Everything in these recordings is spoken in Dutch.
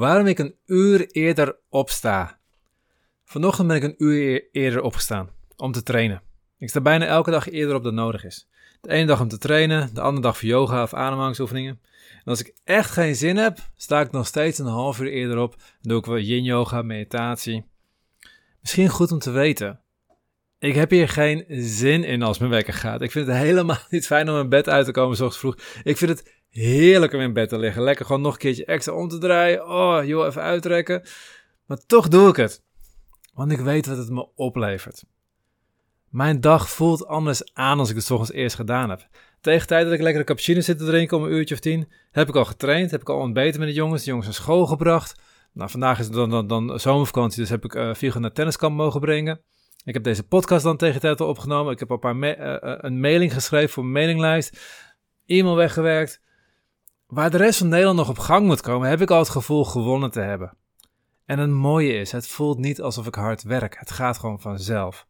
Waarom ik een uur eerder opsta. Vanochtend ben ik een uur eerder opgestaan om te trainen. Ik sta bijna elke dag eerder op dan nodig is. De ene dag om te trainen, de andere dag voor yoga of ademhalingsoefeningen. En als ik echt geen zin heb, sta ik nog steeds een half uur eerder op. Dan doe ik wel yin yoga, meditatie. Misschien goed om te weten. Ik heb hier geen zin in als mijn wekker gaat. Ik vind het helemaal niet fijn om in bed uit te komen zoals vroeg. Ik vind het heerlijk om in bed te liggen. Lekker gewoon nog een keertje extra om te draaien. Oh, joh, even uitrekken. Maar toch doe ik het. Want ik weet wat het me oplevert. Mijn dag voelt anders aan als ik het ochtends eerst gedaan heb. Tegen tijd dat ik lekker een cappuccino zit te drinken om een uurtje of tien, heb ik al getraind, heb ik al ontbeten met de jongens, de jongens naar school gebracht. Nou, vandaag is het dan, dan, dan zomervakantie, dus heb ik uh, Vigo naar tenniskamp mogen brengen. Ik heb deze podcast dan tegen tijd al opgenomen. Ik heb een, paar ma uh, een mailing geschreven voor mijn mailinglijst. E-mail weggewerkt. Waar de rest van Nederland nog op gang moet komen, heb ik al het gevoel gewonnen te hebben. En het mooie is, het voelt niet alsof ik hard werk. Het gaat gewoon vanzelf.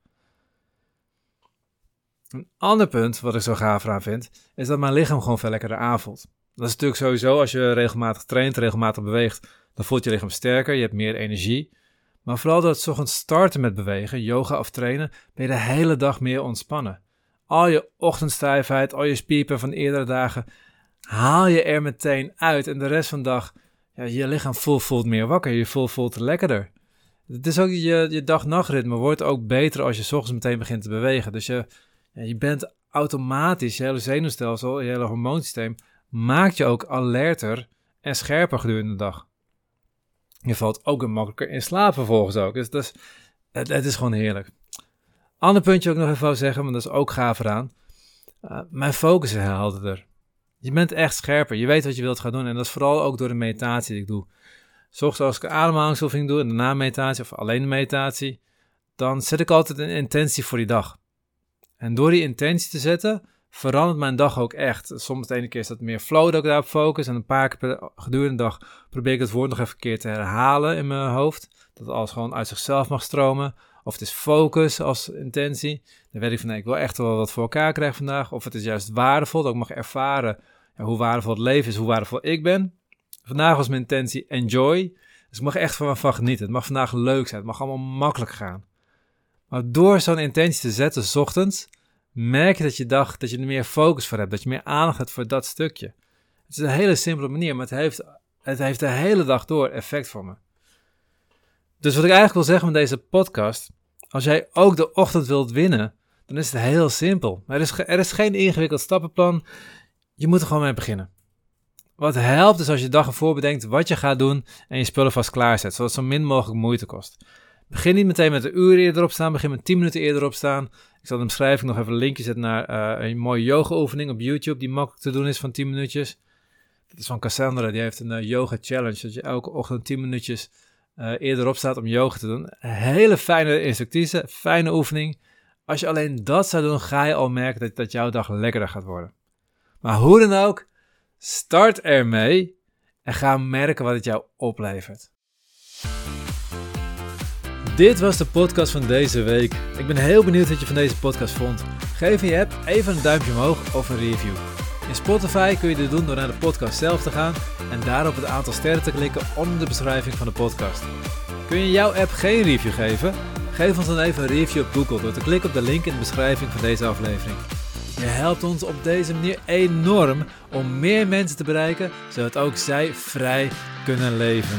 Een ander punt wat ik zo gaaf aan vind, is dat mijn lichaam gewoon veel lekkerder aanvoelt. Dat is natuurlijk sowieso als je regelmatig traint, regelmatig beweegt, dan voelt je lichaam sterker, je hebt meer energie. Maar vooral door het ochtends starten met bewegen, yoga of trainen, ben je de hele dag meer ontspannen. Al je ochtendstijfheid, al je spierpen van eerdere dagen, haal je er meteen uit. En de rest van de dag, ja, je lichaam voelt, voelt meer wakker, je voelt, voelt lekkerder. Het is ook je, je dag-nachtritme wordt ook beter als je s ochtends meteen begint te bewegen. Dus je, je bent automatisch, je hele zenuwstelsel, je hele hormoonsysteem, maakt je ook alerter en scherper gedurende de dag. Je valt ook makkelijker in slaap vervolgens ook. Dus, dus het, is gewoon heerlijk. Ander puntje ook nog even wou zeggen, want dat is ook gaaf eraan. Uh, mijn focus is helderder. Je bent echt scherper. Je weet wat je wilt gaan doen. En dat is vooral ook door de meditatie die ik doe. Zoals als ik ademhalingsoefening doe en daarna meditatie of alleen de meditatie, dan zet ik altijd een intentie voor die dag. En door die intentie te zetten, verandert mijn dag ook echt. Soms de ene keer is dat meer flow dat ik daarop focus. En een paar keer gedurende de dag probeer ik het woord nog even een keer te herhalen in mijn hoofd. Dat alles gewoon uit zichzelf mag stromen. Of het is focus als intentie. Dan weet ik van nee, ik wil echt wel wat voor elkaar krijgen vandaag. Of het is juist waardevol, dat ik mag ervaren ja, hoe waardevol het leven is, hoe waardevol ik ben. Vandaag was mijn intentie enjoy. Dus ik mag echt van, van genieten. Het mag vandaag leuk zijn. Het mag allemaal makkelijk gaan. Maar door zo'n intentie te zetten, s ochtends, merk je dat je dag, dat je er meer focus voor hebt. Dat je meer aandacht hebt voor dat stukje. Het is een hele simpele manier, maar het heeft, het heeft de hele dag door effect voor me. Dus wat ik eigenlijk wil zeggen met deze podcast, als jij ook de ochtend wilt winnen, dan is het heel simpel. Er is, er is geen ingewikkeld stappenplan. Je moet er gewoon mee beginnen. Wat helpt is als je de dag ervoor bedenkt wat je gaat doen en je spullen vast klaarzet, zodat het zo min mogelijk moeite kost. Begin niet meteen met een uur eerder opstaan, begin met 10 minuten eerder opstaan. Ik zal in de beschrijving nog even een linkje zetten naar uh, een mooie yoga oefening op YouTube die makkelijk te doen is van 10 minuutjes. Dat is van Cassandra, die heeft een uh, yoga challenge, dat je elke ochtend 10 minuutjes uh, eerder opstaat om yoga te doen. Hele fijne instructieve, fijne oefening. Als je alleen dat zou doen, ga je al merken dat, dat jouw dag lekkerder gaat worden. Maar hoe dan ook, start ermee en ga merken wat het jou oplevert. Dit was de podcast van deze week. Ik ben heel benieuwd wat je van deze podcast vond. Geef je app even een duimpje omhoog of een review. In Spotify kun je dit doen door naar de podcast zelf te gaan en daarop het aantal sterren te klikken onder de beschrijving van de podcast. Kun je jouw app geen review geven? Geef ons dan even een review op Google door te klikken op de link in de beschrijving van deze aflevering. Je helpt ons op deze manier enorm om meer mensen te bereiken, zodat ook zij vrij kunnen leven.